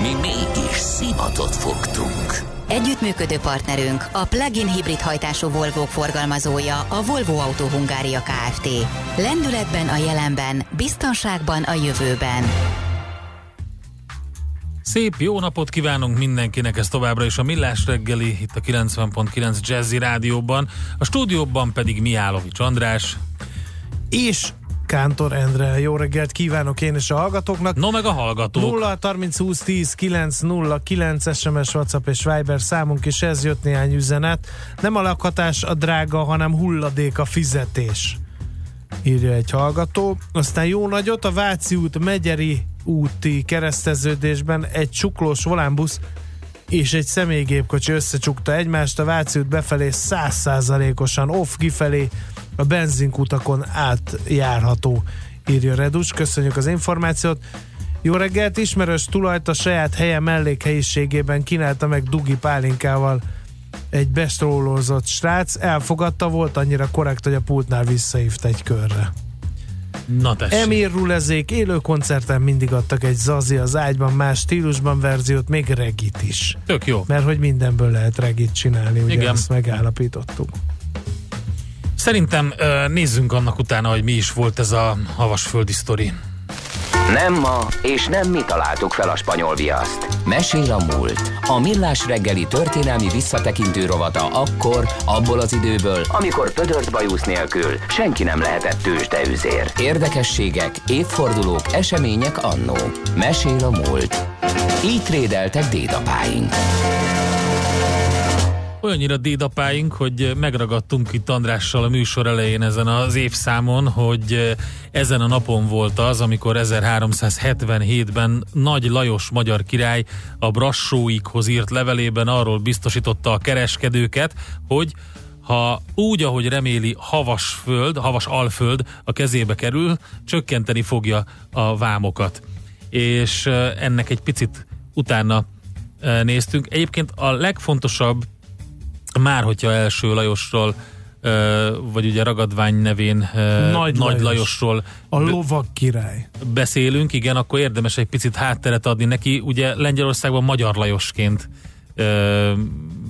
Mi mégis szimatot fogtunk. Együttműködő partnerünk a plug-in hibrid hajtású volvo forgalmazója a Volvo Auto Hungária Kft. Lendületben a jelenben, biztonságban a jövőben. Szép jó napot kívánunk mindenkinek, ez továbbra is a Millás reggeli, itt a 90.9 Jazzy Rádióban, a stúdióban pedig Miálovics András. És Kántor Endre. Jó reggelt kívánok én és a hallgatóknak. No meg a hallgatók. 0 30 20 10 9 0 9 SMS, WhatsApp és Viber számunk is ez jött néhány üzenet. Nem a lakhatás a drága, hanem hulladék a fizetés. Írja egy hallgató. Aztán jó nagyot a Váci út Megyeri úti kereszteződésben egy csuklós volánbusz és egy személygépkocsi összecsukta egymást, a Váci út befelé százszázalékosan off kifelé a benzinkutakon átjárható, írja Redus. Köszönjük az információt. Jó reggelt, ismerős tulajt a saját helye mellékhelyiségében kínálta meg Dugi pálinkával egy bestrólózott srác. Elfogadta, volt annyira korrekt, hogy a pultnál visszahívta egy körre. Na tessék. Emir Rulezék élő koncerten mindig adtak egy Zazi az ágyban, más stílusban verziót, még regit is. Tök jó. Mert hogy mindenből lehet regit csinálni, ugye Igen. ezt megállapítottuk. Szerintem nézzünk annak utána, hogy mi is volt ez a havasföldi sztori. Nem ma, és nem mi találtuk fel a spanyol viaszt. Mesél a múlt. A millás reggeli történelmi visszatekintő rovata akkor, abból az időből, amikor pödört bajusz nélkül senki nem lehetett tőzsdeüzér. Érdekességek, évfordulók, események annó. Mesél a múlt. Így trédeltek dédapáink. Olyannyira dédapáink, hogy megragadtunk itt Andrással a műsor elején ezen az évszámon, hogy ezen a napon volt az, amikor 1377-ben Nagy Lajos magyar király a brassóikhoz írt levelében arról biztosította a kereskedőket, hogy ha úgy, ahogy reméli havas föld, havas alföld a kezébe kerül, csökkenteni fogja a vámokat. És eh, ennek egy picit utána eh, néztünk. Egyébként a legfontosabb már hogyha első Lajosról, vagy ugye ragadvány nevén Nagy Nagy, Lajos. Lajosról A lovag király. beszélünk, igen, akkor érdemes egy picit hátteret adni neki. Ugye Lengyelországban Magyar Lajosként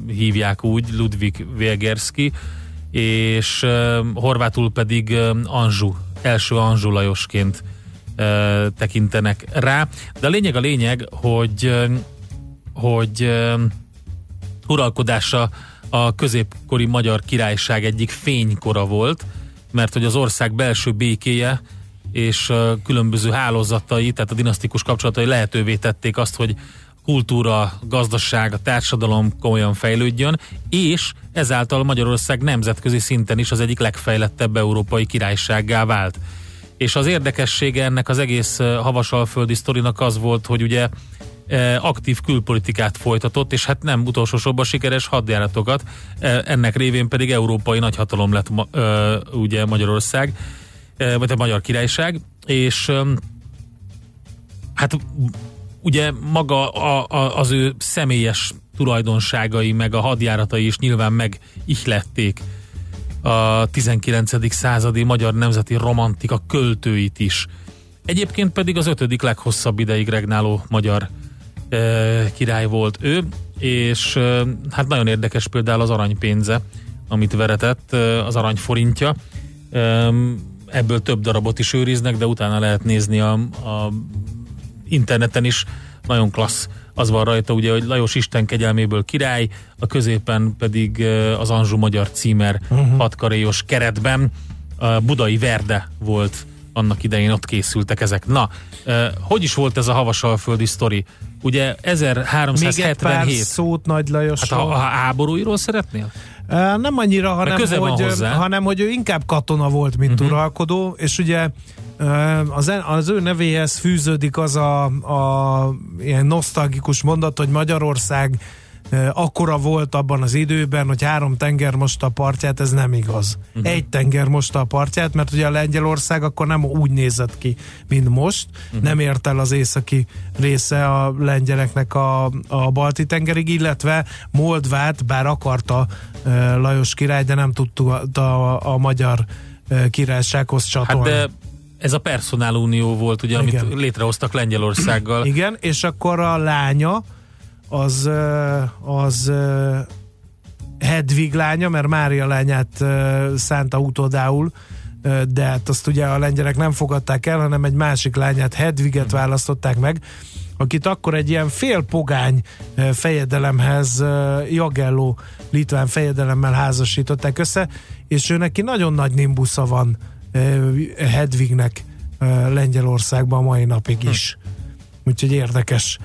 hívják úgy, Ludwig Wegerski, és horvátul pedig ö, Anzsú, első Anzsú Lajosként tekintenek rá. De a lényeg a lényeg, hogy hogy uralkodása a középkori magyar királyság egyik fénykora volt, mert hogy az ország belső békéje és különböző hálózatai, tehát a dinasztikus kapcsolatai lehetővé tették azt, hogy kultúra, gazdaság, a társadalom komolyan fejlődjön, és ezáltal Magyarország nemzetközi szinten is az egyik legfejlettebb európai királysággá vált. És az érdekessége ennek az egész havasalföldi sztorinak az volt, hogy ugye aktív külpolitikát folytatott, és hát nem utolsó sorban sikeres hadjáratokat, ennek révén pedig európai nagyhatalom lett ugye Magyarország, vagy a Magyar Királyság, és hát ugye maga a, a, az ő személyes tulajdonságai, meg a hadjáratai is nyilván megihlették a 19. századi magyar nemzeti romantika költőit is. Egyébként pedig az ötödik leghosszabb ideig regnáló magyar király volt ő, és hát nagyon érdekes például az aranypénze, amit veretett, az aranyforintja. Ebből több darabot is őriznek, de utána lehet nézni a, a interneten is, nagyon klassz az van rajta, ugye, hogy Lajos Isten kegyelméből király, a középen pedig az Anzsú Magyar címer uh-huh. hatkaréjos keretben. A budai Verde volt annak idején, ott készültek ezek. Na, hogy is volt ez a havasalföldi sztori? Ugye Még egy pár 1377. szót Nagy Hát Lajosról. a, a háborúiról szeretnél? Nem annyira, hanem hogy, hanem hogy ő inkább katona volt, mint uh-huh. uralkodó, és ugye az, az ő nevéhez fűződik az a, a ilyen nosztalgikus mondat, hogy Magyarország akkora volt abban az időben, hogy három tenger most a partját, ez nem igaz. Uh-huh. Egy tenger most a partját, mert ugye a Lengyelország akkor nem úgy nézett ki, mint most. Uh-huh. Nem ért el az északi része a lengyeleknek a, a balti tengerig, illetve Moldvát, bár akarta Lajos király, de nem tudta a, a magyar királysághoz csatolni. Hát de ez a personálunió volt, ugye, Igen. amit létrehoztak Lengyelországgal. Igen, és akkor a lánya az, az Hedvig lánya, mert Mária lányát szánta utódául, de hát azt ugye a lengyelek nem fogadták el, hanem egy másik lányát, Hedviget hmm. választották meg, akit akkor egy ilyen félpogány fejedelemhez, Jagelló litván fejedelemmel házasították össze, és ő neki nagyon nagy nimbusza van Hedvignek Lengyelországban mai napig is. Hm. Úgyhogy érdekes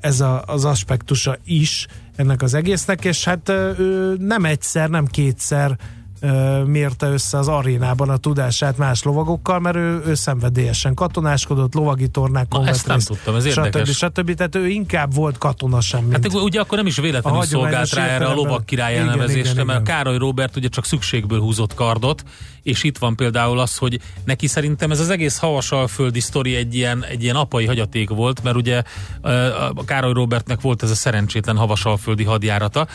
ez a, az aspektusa is ennek az egésznek, és hát ő nem egyszer, nem kétszer mérte össze az arénában a tudását más lovagokkal, mert ő, ő szenvedélyesen katonáskodott, lovagi tornákon Na, ezt nem tudtam, ez érdekes. Stb. stb. Tehát ő inkább volt katona sem, mint Hát ugye akkor nem is véletlenül szolgált rá erre a lovak király elnevezésre, mert igen. Károly Robert ugye csak szükségből húzott kardot, és itt van például az, hogy neki szerintem ez az egész havasalföldi sztori egy ilyen, egy ilyen apai hagyaték volt, mert ugye a Károly Robertnek volt ez a szerencsétlen havasalföldi hadjárata,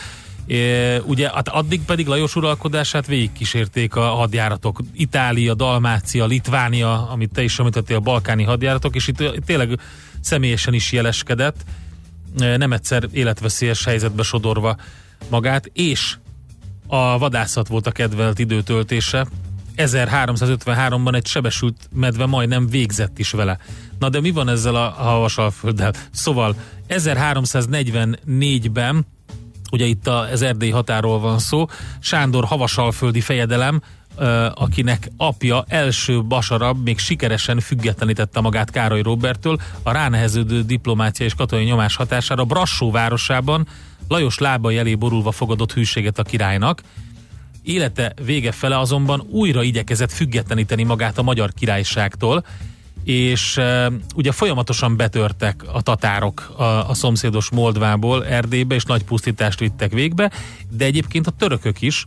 É, ugye hát addig pedig Lajos uralkodását végigkísérték a hadjáratok. Itália, Dalmácia, Litvánia, amit te is említettél, a balkáni hadjáratok, és itt tényleg személyesen is jeleskedett, nem egyszer életveszélyes helyzetbe sodorva magát, és a vadászat volt a kedvelt időtöltése. 1353-ban egy sebesült medve majdnem végzett is vele. Na de mi van ezzel a havasalfölddel? Szóval 1344-ben ugye itt az erdélyi határól van szó, Sándor havasalföldi fejedelem, akinek apja első basarab még sikeresen függetlenítette magát Károly Roberttől, a ráneheződő diplomácia és katonai nyomás hatására Brassó városában Lajos lába elé borulva fogadott hűséget a királynak. Élete vége fele azonban újra igyekezett függetleníteni magát a magyar királyságtól, és e, ugye folyamatosan betörtek a tatárok a, a szomszédos Moldvából Erdélybe, és nagy pusztítást vittek végbe, de egyébként a törökök is,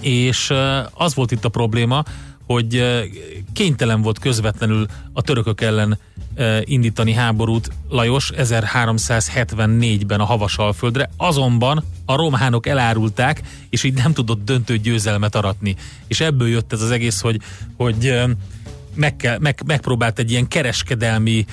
és e, az volt itt a probléma, hogy e, kénytelen volt közvetlenül a törökök ellen e, indítani háborút Lajos 1374-ben a Havasalföldre, azonban a románok elárulták, és így nem tudott döntő győzelmet aratni. És ebből jött ez az egész, hogy, hogy meg, kell, meg, megpróbált egy ilyen kereskedelmi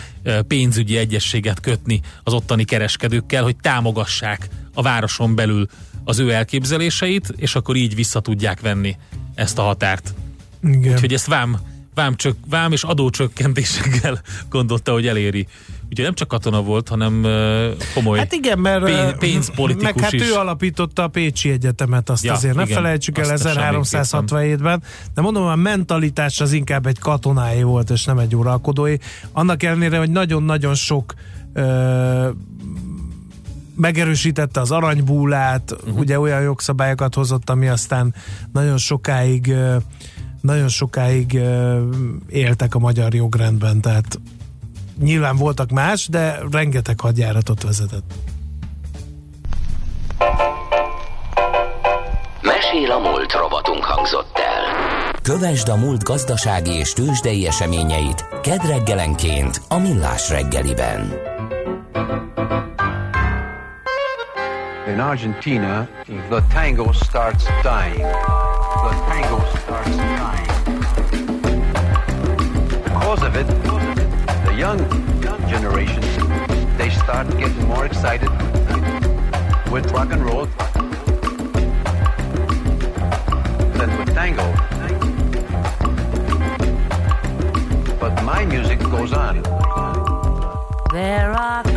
pénzügyi egyességet kötni az ottani kereskedőkkel, hogy támogassák a városon belül az ő elképzeléseit, és akkor így vissza tudják venni ezt a határt. Igen. Úgyhogy ezt vám, vám, csök, vám és adócsökkentésekkel gondolta, hogy eléri. Ugye nem csak katona volt, hanem komoly hát igen, mert, pénz, pénzpolitikus meg hát is. ő alapította a Pécsi Egyetemet, azt ja, azért igen, ne felejtsük el 1367-ben, de mondom, a mentalitás az inkább egy katonái volt, és nem egy uralkodói. Annak ellenére, hogy nagyon-nagyon sok uh, megerősítette az aranybúlát, uh-huh. ugye olyan jogszabályokat hozott, ami aztán nagyon sokáig nagyon sokáig éltek a magyar jogrendben, tehát nyilván voltak más, de rengeteg hadjáratot vezetett. Mesél a múlt robotunk hangzott el. Kövesd a múlt gazdasági és tőzsdei eseményeit kedd reggelenként a Millás reggeliben. In Argentina, the tango starts dying. The tango starts dying. Because of it, young generations, they start getting more excited with rock and roll than with tango. But my music goes on. There are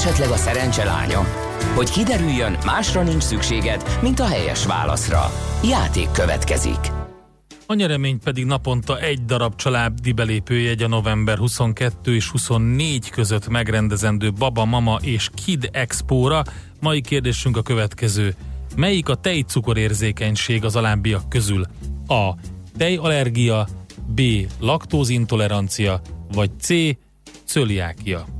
Esetleg a szerencse lánya? Hogy kiderüljön, másra nincs szükséged, mint a helyes válaszra. Játék következik. A nyeremény pedig naponta egy darab családi belépőjegy a november 22 és 24 között megrendezendő Baba, Mama és Kid Expo-ra. Mai kérdésünk a következő. Melyik a tejcukorérzékenység az alábbiak közül? A. Tejallergia, B. Laktózintolerancia, vagy C. Cöliákia.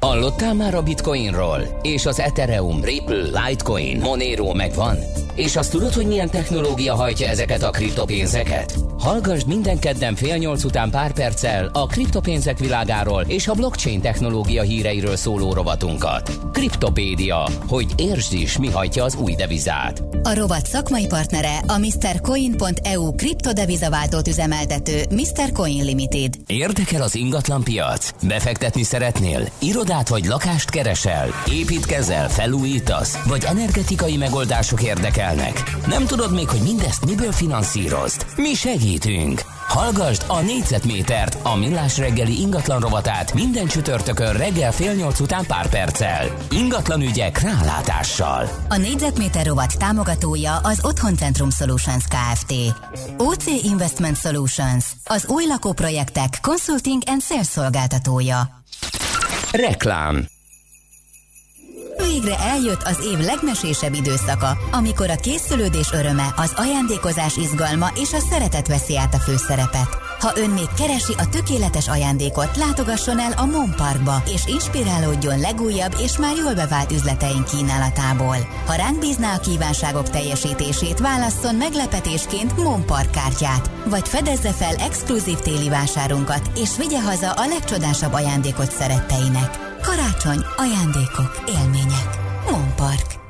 Hallottál már a Bitcoinról? És az Ethereum, Ripple, Litecoin, Monero megvan? És azt tudod, hogy milyen technológia hajtja ezeket a kriptopénzeket? Hallgassd minden kedden fél nyolc után pár perccel a kriptopénzek világáról és a blockchain technológia híreiről szóló rovatunkat. Kriptopédia, hogy értsd is, mi hajtja az új devizát. A rovat szakmai partnere a MrCoin.eu kriptodevizaváltót üzemeltető Mr. Coin Limited. Érdekel az ingatlan piac? Befektetni szeretnél? Irodát vagy lakást keresel? Építkezel, felújítasz? Vagy energetikai megoldások érdekelnek? Nem tudod még, hogy mindezt miből finanszírozd? Mi segítünk! Hallgassd a négyzetmétert, a millás reggeli ingatlan rovatát minden csütörtökön reggel fél nyolc után pár perccel. Ingatlan ügyek rálátással. A négyzetméter rovat támogatója az Otthoncentrum Solutions Kft. OC Investment Solutions, az új lakóprojektek consulting and sales szolgáltatója. Reklám Végre eljött az év legmesésebb időszaka, amikor a készülődés öröme, az ajándékozás izgalma és a szeretet veszi át a főszerepet. Ha ön még keresi a tökéletes ajándékot, látogasson el a Mon Parkba, és inspirálódjon legújabb és már jól bevált üzleteink kínálatából. Ha ránk bízná a kívánságok teljesítését, válasszon meglepetésként Mon Park kártyát, vagy fedezze fel exkluzív téli vásárunkat, és vigye haza a legcsodásabb ajándékot szeretteinek. Karácsony, ajándékok, élmények. Monpark.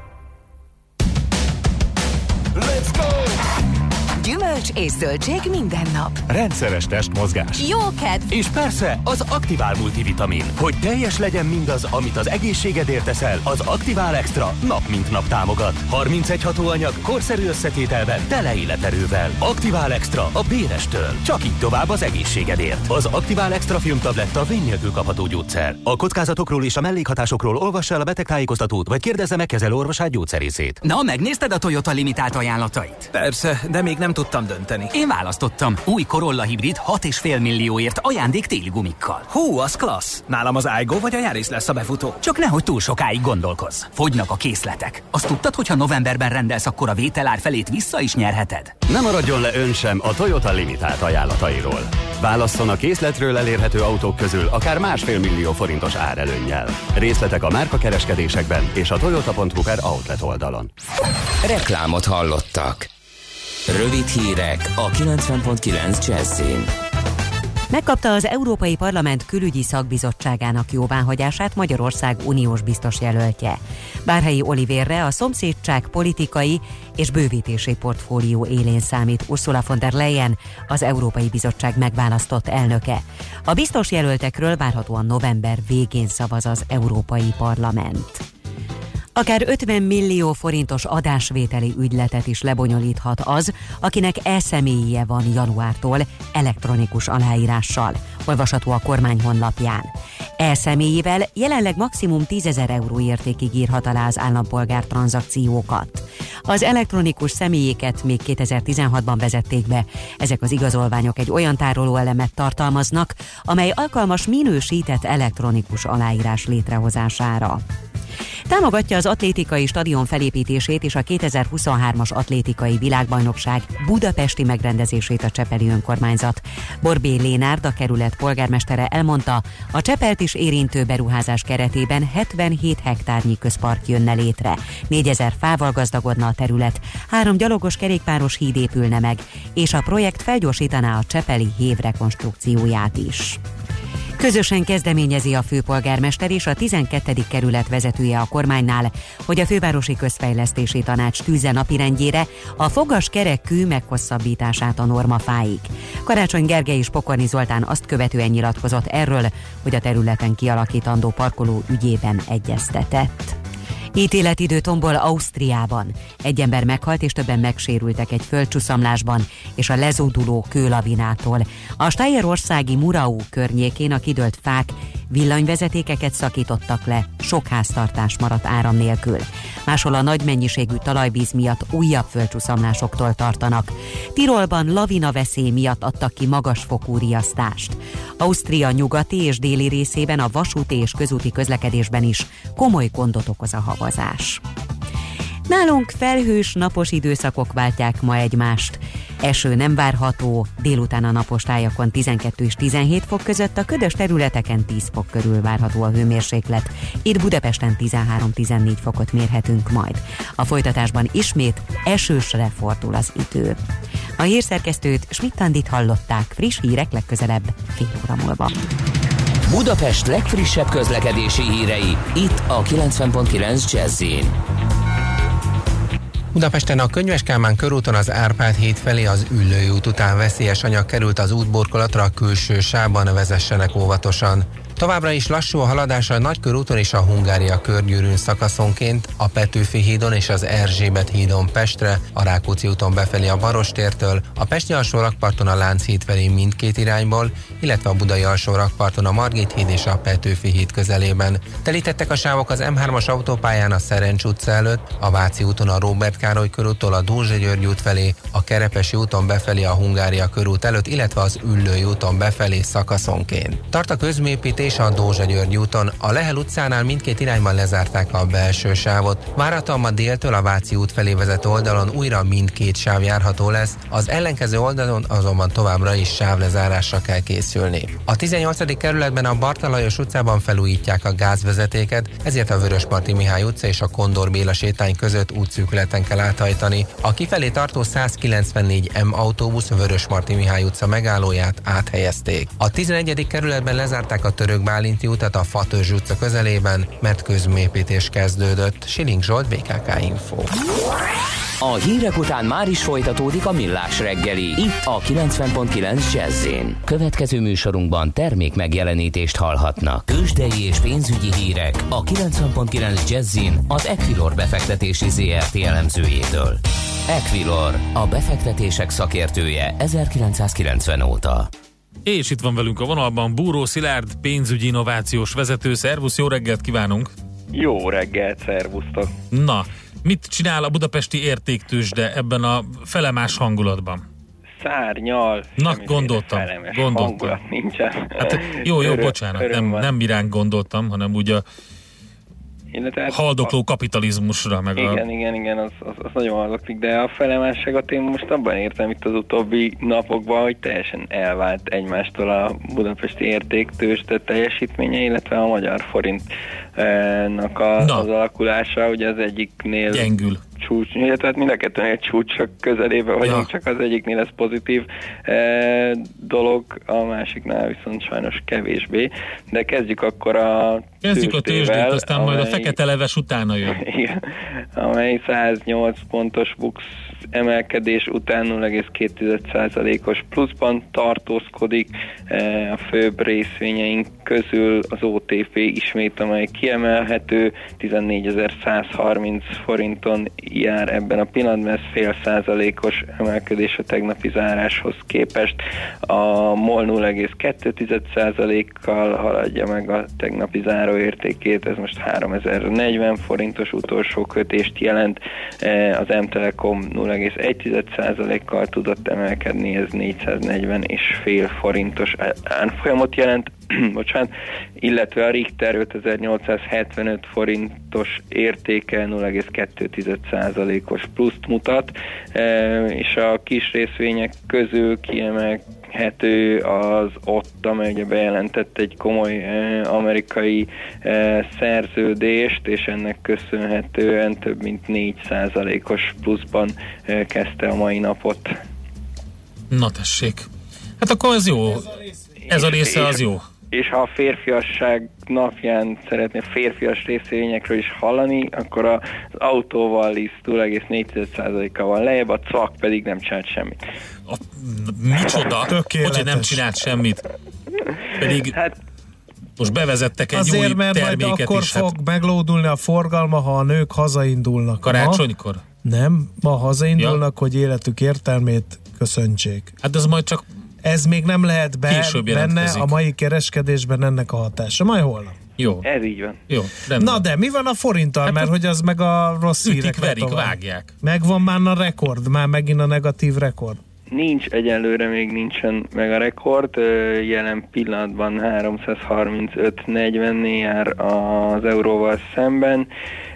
Gyümölcs és zöldség minden nap. Rendszeres testmozgás. Jó kedv! És persze az Aktivál multivitamin. Hogy teljes legyen mindaz, amit az egészségedért teszel, az Aktivál Extra nap mint nap támogat. 31 hatóanyag, korszerű összetételben, tele életerővel. Aktivál Extra a Bérestől. Csak így tovább az egészségedért. Az Aktivál Extra filmtabletta vény nélkül kapható gyógyszer. A kockázatokról és a mellékhatásokról olvassa el a betegtájékoztatót, vagy kérdezze meg kezelő orvosát gyógyszerészét. Na, megnézted a Toyota limitált ajánlatait? Persze, de még nem tudtam dönteni. Én választottam. Új Corolla hibrid 6,5 millióért ajándék téli gumikkal. Hú, az klassz! Nálam az Aigo vagy a Yaris lesz a befutó. Csak nehogy túl sokáig gondolkozz. Fogynak a készletek. Azt tudtad, hogy ha novemberben rendelsz, akkor a vételár felét vissza is nyerheted? Nem maradjon le ön sem a Toyota limitált ajánlatairól. Válasszon a készletről elérhető autók közül akár másfél millió forintos árelőnnyel. Részletek a márkakereskedésekben és a toyota.hu per outlet oldalon. Reklámot hallottak. Rövid hírek a 90.9 Jazzin. Megkapta az Európai Parlament külügyi szakbizottságának jóváhagyását Magyarország uniós biztos jelöltje. Bárhelyi Olivérre a szomszédság politikai és bővítési portfólió élén számít Ursula von der Leyen, az Európai Bizottság megválasztott elnöke. A biztos jelöltekről várhatóan november végén szavaz az Európai Parlament. Akár 50 millió forintos adásvételi ügyletet is lebonyolíthat az, akinek e-személyie van januártól elektronikus aláírással, olvasható a kormány honlapján. E-személyével jelenleg maximum 10 ezer euró értékig írhat alá az állampolgár tranzakciókat. Az elektronikus személyéket még 2016-ban vezették be. Ezek az igazolványok egy olyan tárolóelemet tartalmaznak, amely alkalmas minősített elektronikus aláírás létrehozására. Támogatja az atlétikai stadion felépítését és a 2023-as atlétikai világbajnokság budapesti megrendezését a Csepeli önkormányzat. Borbé Lénárd, a kerület polgármestere elmondta, a Csepelt is érintő beruházás keretében 77 hektárnyi közpark jönne létre. 4000 fával gazdagodna a terület, három gyalogos kerékpáros híd épülne meg, és a projekt felgyorsítaná a Csepeli hév rekonstrukcióját is. Közösen kezdeményezi a főpolgármester és a 12. kerület vezetője a kormánynál, hogy a fővárosi közfejlesztési tanács tűze napirendjére a fogas kerekkű meghosszabbítását a normafáig. Karácsony Gergely és Pokorni Zoltán azt követően nyilatkozott erről, hogy a területen kialakítandó parkoló ügyében egyeztetett. Ítéletidő tombol Ausztriában. Egy ember meghalt és többen megsérültek egy földcsúszamlásban és a lezóduló kőlavinától. A Steierországi Murau környékén a kidőlt fák villanyvezetékeket szakítottak le, sok háztartás maradt áram nélkül. Máshol a nagy mennyiségű talajvíz miatt újabb földcsúszamlásoktól tartanak. Tirolban lavina veszély miatt adtak ki magas fokú riasztást. Ausztria nyugati és déli részében a vasúti és közúti közlekedésben is komoly gondot okoz a havazás. Nálunk felhős napos időszakok váltják ma egymást. Eső nem várható, délután a napos tájakon 12 és 17 fok között, a ködös területeken 10 fok körül várható a hőmérséklet. Itt Budapesten 13-14 fokot mérhetünk majd. A folytatásban ismét esősre fordul az idő. A hírszerkesztőt Schmidt-Tandit hallották, friss hírek legközelebb fél óra múlva. Budapest legfrissebb közlekedési hírei, itt a 90.9 jazz Budapesten a Könyves Kálmán körúton az Árpád híd felé az Üllői után veszélyes anyag került az útborkolatra a külső sában, vezessenek óvatosan. Továbbra is lassú a haladás a Nagykörúton és a Hungária körgyűrűn szakaszonként, a Petőfi hídon és az Erzsébet hídon Pestre, a Rákóczi úton befelé a Barostértől, a Pesti alsó rakparton a Lánchíd felé mindkét irányból, illetve a Budai alsó rakparton a Margit híd és a Petőfi híd közelében. Telítettek a sávok az M3-as autópályán a Szerencs utca előtt, a Váci úton a Róbert Károly körúttól a Dózsa György út felé, a Kerepesi úton befelé a Hungária körút előtt, illetve az Üllői úton befelé szakaszonként. Tart a közmépítés és a Dózsa György úton. A Lehel utcánál mindkét irányban lezárták a belső sávot. Várhatóan ma déltől a Váci út felé vezető oldalon újra mindkét sáv járható lesz, az ellenkező oldalon azonban továbbra is sávlezárásra kell készülni. A 18. kerületben a Bartalajos utcában felújítják a gázvezetéket, ezért a Vörösmarty Mihály utca és a Kondor Béla sétány között útszűkületen kell áthajtani. A kifelé tartó 194 M autóbusz Vörösmarty Mihály utca megállóját áthelyezték. A 11. kerületben lezárták a török Török Bálinti utat a Fatörzs utca közelében, mert közmépítés kezdődött. Siling Zsolt, BKK Info. A hírek után már is folytatódik a millás reggeli. Itt a 90.9 jazz Következő műsorunkban termék megjelenítést hallhatnak. Kősdei és pénzügyi hírek a 90.9 jazz az Equilor befektetési ZRT elemzőjétől. Equilor, a befektetések szakértője 1990 óta. És itt van velünk a vonalban Búró Szilárd, pénzügyi innovációs vezető. Szervusz, jó reggelt kívánunk! Jó reggelt, szervusztok! Na, mit csinál a budapesti értéktősde ebben a felemás hangulatban? szárnyal. Na, gondoltam, gondoltam. Nincsen. Hát, jó, jó, Öröm- bocsánat, öröm nem, van. nem miránk gondoltam, hanem úgy a Illetve haldokló kapitalizmusra, meg a... Igen, igen, igen, az, az, az nagyon hallgatik, de a felemásságot én most abban értem itt az utóbbi napokban, hogy teljesen elvált egymástól a budapesti értéktősde teljesítménye, illetve a magyar forintnak a, Na. az alakulása, ugye az egyiknél Gyengül. csúcs, illetve hát mind a kettőnél csúcsok közelében vagyunk, Ja. csak az egyiknél ez pozitív e, dolog, a másiknál viszont sajnos kevésbé. De kezdjük akkor a Kezdjük a tőzsdét, aztán majd a amely- fekete leves utána jön. igen, amely 108 pontos bux emelkedés után 0,2%-os pluszban tartózkodik. E, A főbb részvényeink közül az OTP ismét, amely kiemelhető, 14.130 forinton jár ebben a pillanatban, ez fél százalékos emelkedés a tegnapi záráshoz képest. A MOL 0,2%-kal haladja meg a tegnapi záróértékét, ez most 3040 forintos utolsó kötést jelent, E, az M-Telekom 0,1%-kal tudott emelkedni, ez 440 és fél forintos árfolyamot jelent, bocsánat, illetve a Richter 5875 forintos értéke 0,2%-os pluszt mutat, e, és a kis részvények közül kiemelhető az ott, amely bejelentett egy komoly e, amerikai e, szerződést, és ennek köszönhetően több mint 4%-os pluszban e, kezdte a mai napot. Na tessék. Hát akkor ez jó. Ez a része az jó. És ha a férfiasság napján szeretné a férfias részvényekről is hallani, akkor az autóval is 2,4%-kal van lejjebb, a CAK pedig nem csinált semmit. Micsoda? Tökéletes. Hogy nem csinált semmit. Pedig hát, most bevezettek egy Azért, új mert majd terméket akkor is. fog Hát meglódulni a forgalma, ha a nők hazaindulnak. karácsonykor? Ma, nem, ma hazaindulnak, hogy életük értelmét köszöntsék. Hát ez majd csak Ez még nem lehet be, Később benne a mai kereskedésben ennek a hatása. Majd holnap. Jó. Ez így van. Jó, rendben. Na de mi van a forinttal, hát mert hogy az meg a rossz Ütik, hírek verik, vágják. Megvan már a rekord, már megint a negatív rekord. Nincs, egyelőre még nincsen meg a rekord, jelen pillanatban 335-40 jár az euróval szemben.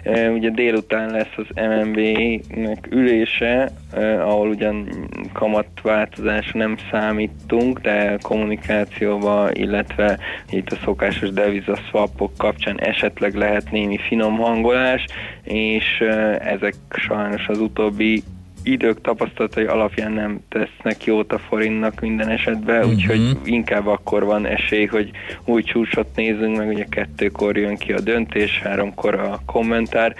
Ugye délután lesz az MNB-nek ülése, ahol ugyan kamatváltozásra nem számítunk, de kommunikációba, illetve itt a szokásos deviza swapok kapcsán esetleg lehet némi finom hangolás, és ezek sajnos az utóbbi idők tapasztalatai alapján nem tesznek jót a forintnak minden esetben, uh-huh. úgyhogy inkább akkor van esély, hogy új csúcsot nézzünk meg, ugye kettőkor jön ki a döntés, háromkor a kommentár.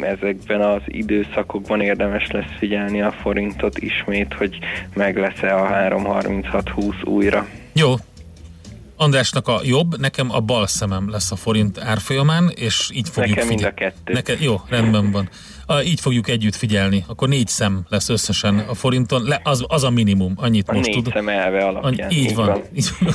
Ezekben az időszakokban érdemes lesz figyelni a forintot ismét, hogy meg lesz-e a 3.36.20 újra. Jó. Andrásnak a jobb, nekem a bal szemem lesz a forint árfolyamán, és így fogjuk Nekem mind figyel- a kettő. Neked, jó, rendben van. A, így fogjuk együtt figyelni. Akkor négy szem lesz összesen a forinton. Le, az, az a minimum, annyit A most négy tud. szem elve alapján. Annyi, így, van. Így van.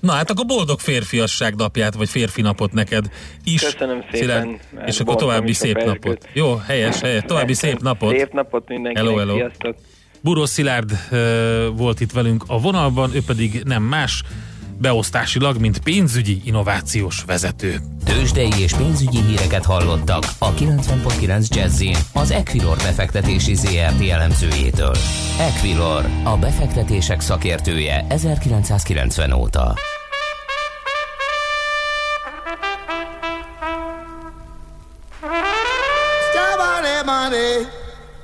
Na hát akkor boldog férfiasság napját, vagy férfi napot neked is. Köszönöm szépen. Szilárd, és akkor további szép napot. Jó, helyes, helyes. További szép napot. Szép napot mindenkinek, Hello, hello. sziasztok! Buró Szilárd ö, volt itt velünk a vonalban, ő pedig nem más, beosztásilag, mint pénzügyi innovációs vezető. Tőzsdei és pénzügyi híreket hallottak a 90.9 Jazzin az Equilor befektetési ZRT elemzőjétől. Equilor, a befektetések szakértője 1990 óta. Money,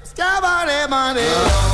scabbardy money,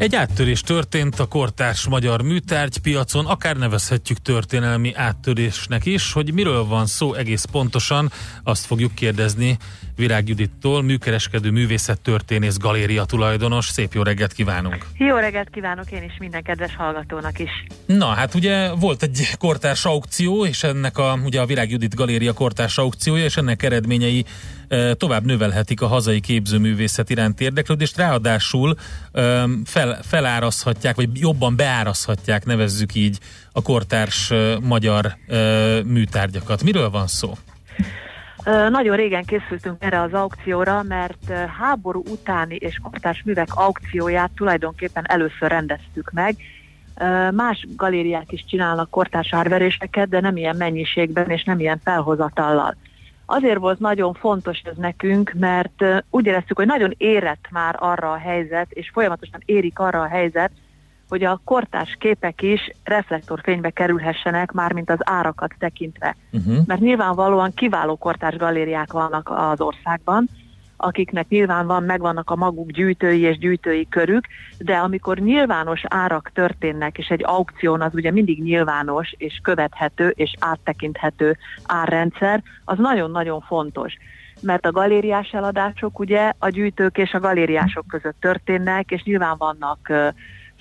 Egy áttörés történt a kortárs magyar műtárgypiacon, akár nevezhetjük történelmi áttörésnek is, hogy miről van szó egész pontosan, azt fogjuk kérdezni Virág Judittól, műkereskedő művészet történész galéria tulajdonos. Szép jó reggelt kívánunk! Jó reggelt kívánok én is minden kedves hallgatónak is. Na, hát ugye volt egy kortárs aukció, és ennek a, ugye a Virág Judit Galéria kortárs aukciója, és ennek eredményei tovább növelhetik a hazai képzőművészet iránt érdeklődést, ráadásul fel, felárazhatják, vagy jobban beárazhatják, nevezzük így, a kortárs magyar műtárgyakat. Miről van szó? Nagyon régen készültünk erre az aukcióra, mert háború utáni és kortárs művek aukcióját tulajdonképpen először rendeztük meg. Más galériák is csinálnak kortárs árveréseket, de nem ilyen mennyiségben és nem ilyen felhozatallal. Azért volt nagyon fontos ez nekünk, mert úgy éreztük, hogy nagyon érett már arra a helyzet, és folyamatosan érik arra a helyzet, hogy a kortás képek is reflektorfénybe kerülhessenek, mármint az árakat tekintve. Uh-huh. Mert nyilvánvalóan kiváló kortás galériák vannak az országban, akiknek nyilván van, megvannak a maguk gyűjtői és gyűjtői körük, de amikor nyilvános árak történnek, és egy aukción az ugye mindig nyilvános és követhető és áttekinthető árrendszer, az nagyon-nagyon fontos. Mert a galériás eladások ugye a gyűjtők és a galériások között történnek, és nyilván vannak uh,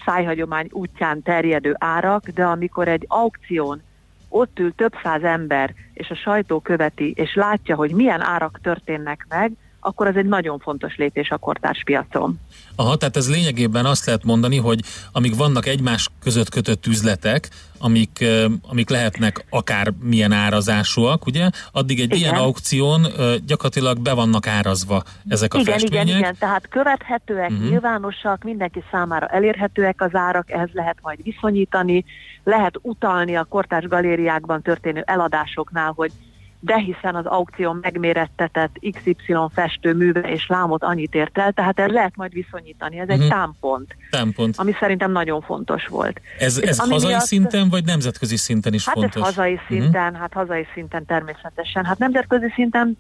szájhagyomány útján terjedő árak, de amikor egy aukción ott ül több száz ember, és a sajtó követi, és látja, hogy milyen árak történnek meg, akkor az egy nagyon fontos lépés a kortárs piacon. Aha, tehát ez lényegében azt lehet mondani, hogy amíg vannak egymás között kötött üzletek, amik, amik lehetnek akár milyen árazásúak, ugye, addig egy igen. ilyen aukción gyakorlatilag be vannak árazva ezek a igen, festmények. Igen, igen, tehát követhetőek, uh-huh. nyilvánosak, mindenki számára elérhetőek az árak, ehhez lehet majd viszonyítani, lehet utalni a kortárs galériákban történő eladásoknál, hogy de hiszen az aukción megmérettetett XY festő műve és lámot annyit ért el, tehát ez lehet majd viszonyítani, ez uh-huh. egy mhm. támpont, támpont, ami szerintem nagyon fontos volt. Ez, ez hazai miatt, szinten, vagy nemzetközi szinten is hát fontos? Hát hazai mhm. szinten, uh-huh. hát hazai szinten természetesen. Hát nemzetközi szinten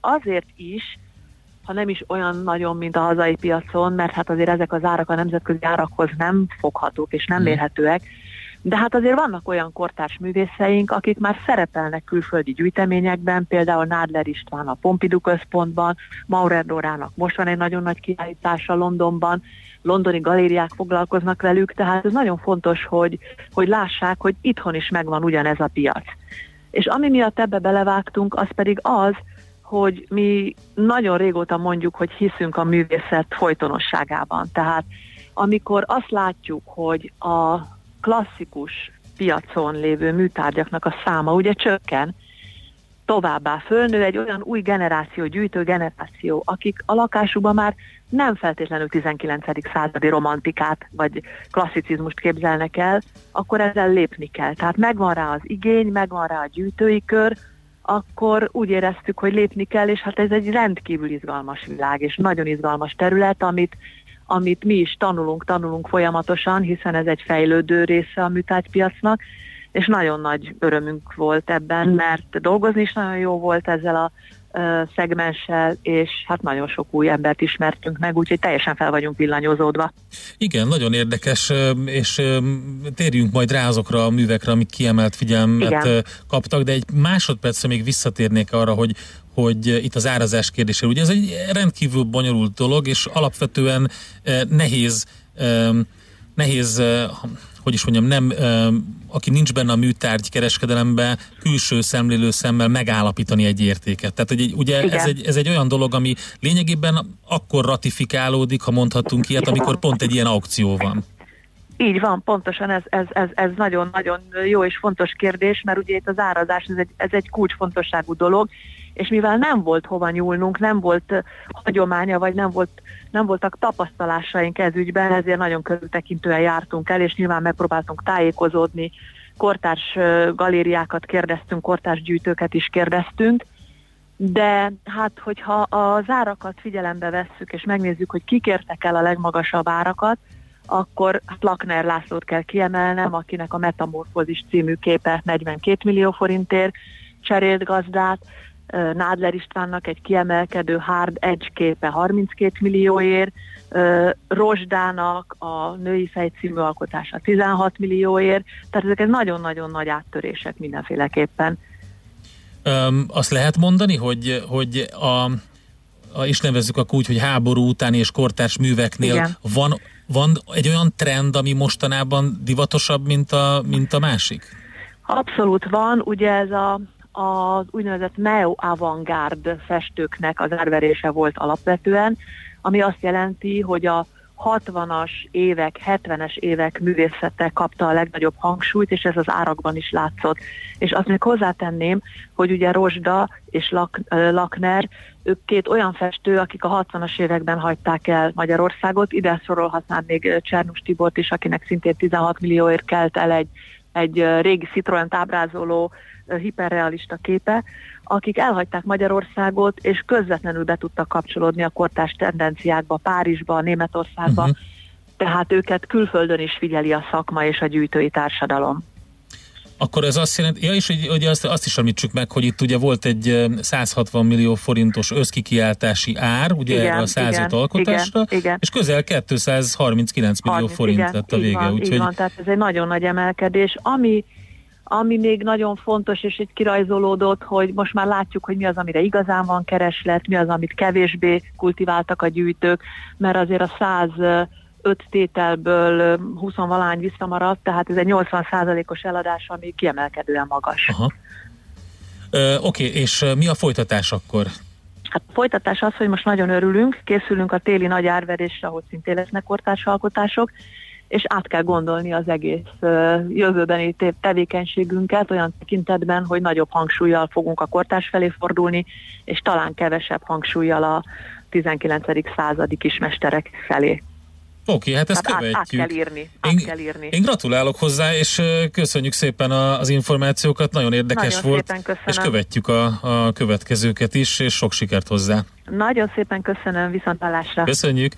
azért is, ha nem is olyan nagyon, mint a hazai piacon, mert hát azért ezek az árak a nemzetközi árakhoz nem foghatók és nem mérhetőek, de hát azért vannak olyan kortárs művészeink, akik már szerepelnek külföldi gyűjteményekben, például Nádler István a Pompidou központban, Maurer Dorának most van egy nagyon nagy kiállítása Londonban, londoni galériák foglalkoznak velük, tehát ez nagyon fontos, hogy, hogy lássák, hogy itthon is megvan ugyanez a piac. És ami miatt ebbe belevágtunk, az pedig az, hogy mi nagyon régóta mondjuk, hogy hiszünk a művészet folytonosságában. Tehát amikor azt látjuk, hogy a klasszikus piacon lévő műtárgyaknak a száma ugye csökken, továbbá fölnő egy olyan új generáció, gyűjtő generáció, akik a lakásukban már nem feltétlenül 19. századi romantikát vagy klasszicizmust képzelnek el, akkor ezzel lépni kell. Tehát megvan rá az igény, megvan rá a gyűjtői kör, akkor úgy éreztük, hogy lépni kell, és hát ez egy rendkívül izgalmas világ, és nagyon izgalmas terület, amit amit mi is tanulunk, tanulunk folyamatosan, hiszen ez egy fejlődő része a műtárgypiacnak, és nagyon nagy örömünk volt ebben, mert dolgozni is nagyon jó volt ezzel a szegmenssel, és hát nagyon sok új embert ismertünk meg, úgyhogy teljesen fel vagyunk villanyozódva. Igen, nagyon érdekes, és térjünk majd rá azokra a művekre, amik kiemelt figyelmet Igen. kaptak, de egy másodpercre még visszatérnék arra, hogy hogy itt az árazás kérdése. Ugye ez egy rendkívül bonyolult dolog, és alapvetően nehéz nehéz, hogy is mondjam, nem, aki nincs benne a műtárgy kereskedelemben, külső szemlélő szemmel megállapítani egy értéket. Tehát hogy ugye Igen. ez egy, ez egy olyan dolog, ami lényegében akkor ratifikálódik, ha mondhatunk ilyet, amikor pont egy ilyen aukció van. Így van, pontosan ez, ez, ez, ez nagyon-nagyon jó és fontos kérdés, mert ugye itt az árazás ez egy, ez egy kulcsfontosságú dolog, és mivel nem volt hova nyúlnunk, nem volt hagyománya, vagy nem, volt, nem voltak tapasztalásaink ez ügyben, ezért nagyon körültekintően jártunk el, és nyilván megpróbáltunk tájékozódni, kortárs galériákat kérdeztünk, kortárs gyűjtőket is kérdeztünk, de hát, hogyha az árakat figyelembe vesszük, és megnézzük, hogy kik értek el a legmagasabb árakat, akkor hát Lakner Lászlót kell kiemelnem, akinek a Metamorfózis című képe 42 millió forintért cserélt gazdát, Nádler Istvánnak egy kiemelkedő Hard Edge képe 32 millióért, Ö, Rozsdának a Női Fej című alkotása 16 millióért, tehát ezek egy nagyon-nagyon nagy áttörések mindenféleképpen. Öm, azt lehet mondani, hogy, hogy a, a, és nevezzük akkor úgy, hogy háború utáni és kortárs műveknél Igen. van, van egy olyan trend, ami mostanában divatosabb, mint a, mint a másik? Abszolút van, ugye ez a, az úgynevezett neo-avantgárd festőknek az árverése volt alapvetően, ami azt jelenti, hogy a 60-as évek, 70-es évek művészete kapta a legnagyobb hangsúlyt, és ez az árakban is látszott. És azt még hozzátenném, hogy ugye Rozsda és Lakner, ők két olyan festő, akik a 60-as években hagyták el Magyarországot, ide sorolhatnám még Csernus Tibort is, akinek szintén 16 millióért kelt el egy, egy régi Citroen ábrázoló hiperrealista képe, akik elhagyták Magyarországot, és közvetlenül be tudtak kapcsolódni a kortárs tendenciákba, Párizsba, Németországba, uh-huh. tehát őket külföldön is figyeli a szakma és a gyűjtői társadalom. Akkor ez azt jelenti, ja, és hogy, hogy azt, azt is említsük meg, hogy itt ugye volt egy ö, 160 millió forintos összkikiáltási ár, ugye Igen, erre a 105 igen, alkotásra, igen, igen. és közel 239 millió 30, forint igen, lett a vége. Van, úgyhogy van, tehát ez egy nagyon nagy emelkedés. Ami, ami még nagyon fontos, és itt kirajzolódott, hogy most már látjuk, hogy mi az, amire igazán van kereslet, mi az, amit kevésbé kultiváltak a gyűjtők, mert azért a 105 tételből 20 valány visszamaradt, tehát ez egy 80%-os eladás, ami kiemelkedően magas. Aha. Ö, Oké, és mi a folytatás akkor? Hát a folytatás az, hogy most nagyon örülünk, készülünk a téli nagy árverésre, ahol szintén lesznek kortárs alkotások, és át kell gondolni az egész jövőbeni te- tevékenységünket olyan tekintetben, hogy nagyobb hangsúlyjal fogunk a kortárs felé fordulni, és talán kevesebb hangsúlyjal a 19. századi kismesterek felé. Oké, hát ezt Tehát át, követjük. át kell írni. Át Én- kell írni. Én gratulálok hozzá, és köszönjük szépen a, az információkat, nagyon érdekes Nagyon volt, szépen köszönöm. és követjük a, a következőket is, és sok sikert hozzá. Nagyon szépen köszönöm, viszontlátásra. Köszönjük!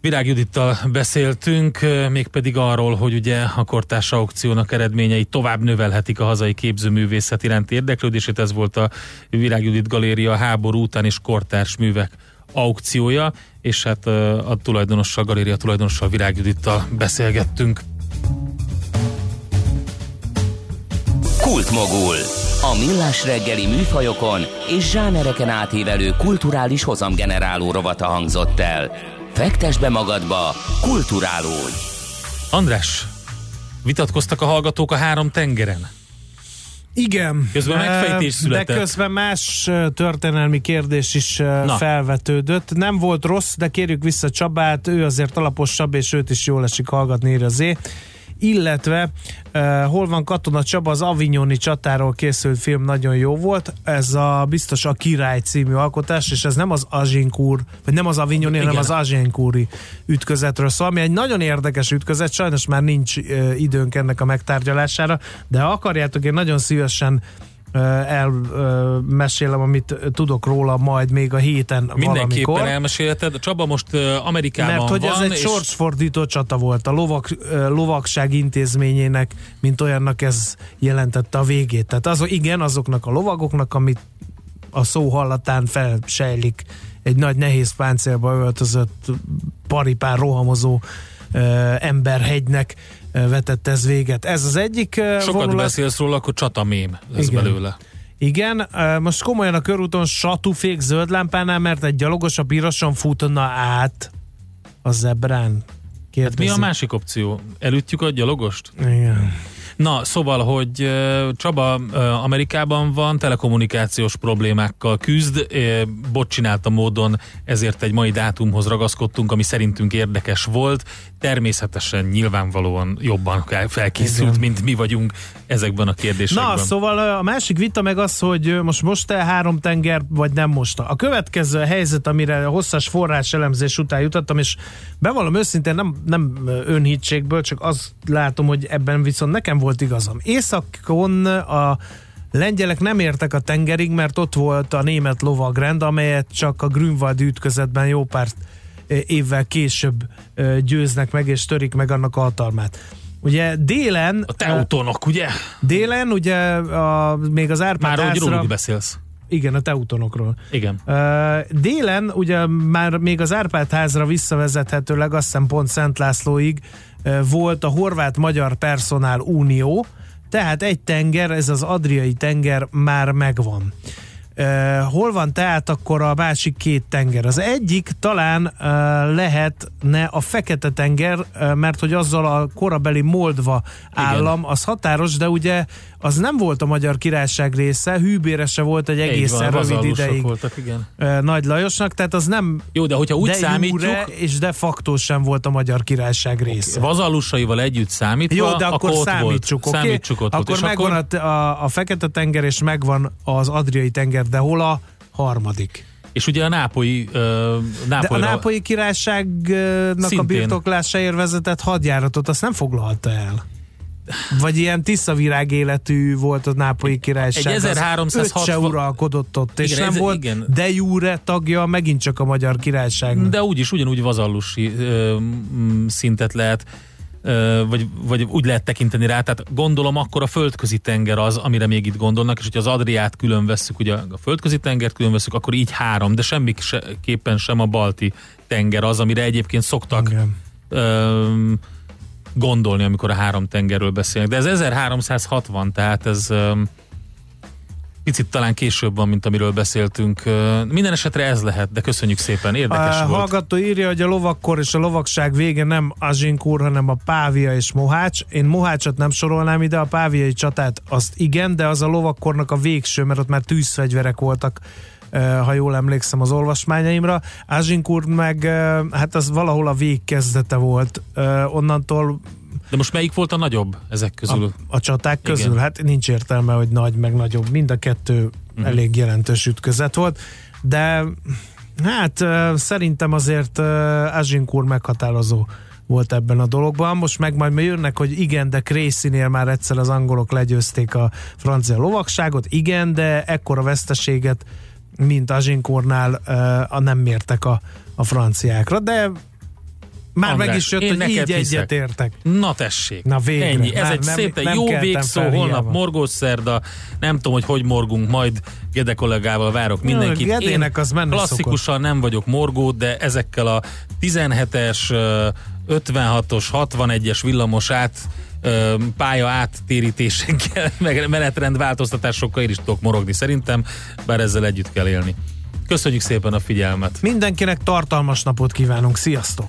Virág Judittal beszéltünk, mégpedig arról, hogy ugye a kortárs aukciónak eredményei tovább növelhetik a hazai képzőművészet iránti érdeklődését. Ez volt a Virág Judit Galéria háború után és kortárs művek aukciója, és hát a tulajdonossal, galéria tulajdonossal Virág Judittal beszélgettünk. Kultmogul. A millás reggeli műfajokon és zsánereken átívelő kulturális hozamgeneráló rovata hangzott el. Fektes be magadba, kulturálódj! András, vitatkoztak a hallgatók a három tengeren? Igen. Közben megfejtés született. De közben más történelmi kérdés is Na. felvetődött. Nem volt rossz, de kérjük vissza Csabát, ő azért alaposabb, és őt is jól esik hallgatni, írja. Illetve uh, hol van Katona Csaba, az Avignoni csatáról készült film nagyon jó volt. Ez a biztos a Király című alkotás, és ez nem az Agincourt, vagy nem az Avignoni, hanem az Agincourti ütközetről szól, ami egy nagyon érdekes ütközet, sajnos már nincs uh, időnk ennek a megtárgyalására, de akarjátok, én nagyon szívesen elmesélem, amit tudok róla majd még a héten Mindenképpen valamikor. elmesélheted. Csaba most Amerikában Mert hogy van, ez egy és sorsfordító csata volt. A lovak, lovagság intézményének, mint olyannak ez jelentette a végét. Tehát az, igen, azoknak a lovagoknak, amit a szó hallatán felsejlik egy nagy nehéz páncélba öltözött paripán rohamozó emberhegynek vetett ez véget. Ez az egyik Sokat vonulat. beszélsz róla, akkor csatamém lesz Igen. belőle. Igen, most komolyan a körúton satúfék zöld lámpánál, mert egy gyalogos a piroson futna át a zebrán. Hát Kérdezi. mi a másik opció? Elütjük a gyalogost? Igen. Na, szóval, hogy Csaba Amerikában van, telekommunikációs problémákkal küzd, ö, botcsinálta módon, ezért egy mai dátumhoz ragaszkodtunk, ami szerintünk érdekes volt. Természetesen nyilvánvalóan jobban felkészült, Igen. mint mi vagyunk ezekben a kérdésekben. Na, szóval a másik vita meg az, hogy ö, most most-e három tenger, vagy nem most. A következő helyzet, amire hosszas forrás elemzés után jutottam, és bevallom őszintén nem, nem ö, önhitségből, csak azt látom, hogy ebben viszont nekem volt igazam. Északon a lengyelek nem értek a tengerig, mert ott volt a német lovagrend, amelyet csak a Grünwald ütközetben jó pár ö, évvel később győznek meg, és törik meg annak a hatalmát. Ugye délen... A teutonok, ugye? Délen ugye a, még az Árpád Már házra- róluk beszélsz. Igen, a teutonokról. Igen. Délen ugye már még az Árpád házra visszavezethetőleg azt hiszem pont Szent Lászlóig volt a Horvát-Magyar Personál Unió, tehát egy tenger, ez az Adriai tenger már megvan. Hol van tehát akkor a másik két tenger? Az egyik talán lehetne a Fekete-tenger, mert hogy azzal a korabeli Moldva állam, az határos, de ugye az nem volt a Magyar Királyság része, hűbérese volt egy egészen van, rövid ideig voltak, igen. Nagy Lajosnak, tehát az nem Jó, de hogyha úgy de számítjuk, jure és de facto sem volt a Magyar Királyság része. vazallusaival együtt számítva, Jó, de akkor, ott számítsuk, volt. oké? Számítsuk ott akkor volt. Megvan akkor, a, a, a Fekete-tenger, és megvan az Adriai tenger, de hol a harmadik? és ugye a nápolyi, uh, De a nápolyra, nápolyi királyságnak a Szintén. birtoklásáért vezetett hadjáratot azt nem foglalta el. Vagy ilyen tiszavirág életű volt a nápolyi királyság. Egy az 1360 öt se uralkodott ott, és Igen, nem ez- volt igen. de jure tagja megint csak a magyar királyságnak. de úgyis ugyanúgy vazallusi ö, szintet lehet vagy, vagy úgy lehet tekinteni rá, tehát gondolom akkor a földközi tenger az, amire még itt gondolnak, és hogyha az Adriát külön vesszük, ugye a földközi tengert külön vesszük, akkor így három, de semmiképpen sem a balti tenger az, amire egyébként szoktak Igen. gondolni, amikor a három tengerről beszélnek. De ez 1360, tehát ez ö, picit talán később van, mint amiről beszéltünk. Minden esetre ez lehet, de köszönjük szépen, érdekes a volt. hallgató írja, hogy a lovakkor és a lovagság vége nem Azsinkúr, hanem a Pávia és Mohács. Én Mohácsot nem sorolnám ide, a páviai csatát azt igen, de az a lovakkornak a végső, mert ott már tűzfegyverek voltak ha jól emlékszem az olvasmányaimra. Azsinkúr meg, hát az valahol a vég kezdete volt. Onnantól De most melyik volt a nagyobb ezek közül? a, a csaták Igen. közül, hát nincs értelme, hogy nagy meg nagyobb. Mind a kettő uh-huh. elég jelentős ütközet volt, de hát szerintem azért Azsinkúr meghatározó volt ebben a dologban. Most meg majd jönnek, hogy igen, de Crécy-nél már egyszer az angolok legyőzték a francia lovagságot, igen, de ekkora veszteséget, mint Azsinkórnál uh, a nem mértek a, a franciákra, de már András, meg is jött, én hogy neked így hiszek. egyetértek. Na tessék. Na végre. Ennyi. Ez Már egy nem- szép, nem jó végszó, fel holnap morgós szerda, nem tudom, hogy hogy morgunk, majd Gede kollégával várok mindenkit. Gedének az menni klasszikusan nem vagyok morgó, de ezekkel a 17-es, ö, 56-os, 61-es villamosát ö, pálya áttérítésekkel, meg menetrend változtatásokkal én is tudok morogni szerintem, bár ezzel együtt kell élni. Köszönjük szépen a figyelmet! Mindenkinek tartalmas napot kívánunk, sziasztok!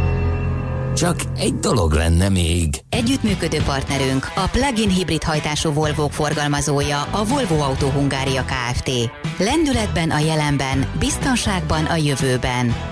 Csak egy dolog lenne még. Együttműködő partnerünk a plug-in hibrid hajtású volvo forgalmazója a Volvo Autó Hungária Kft. Lendületben a jelenben, biztonságban a jövőben.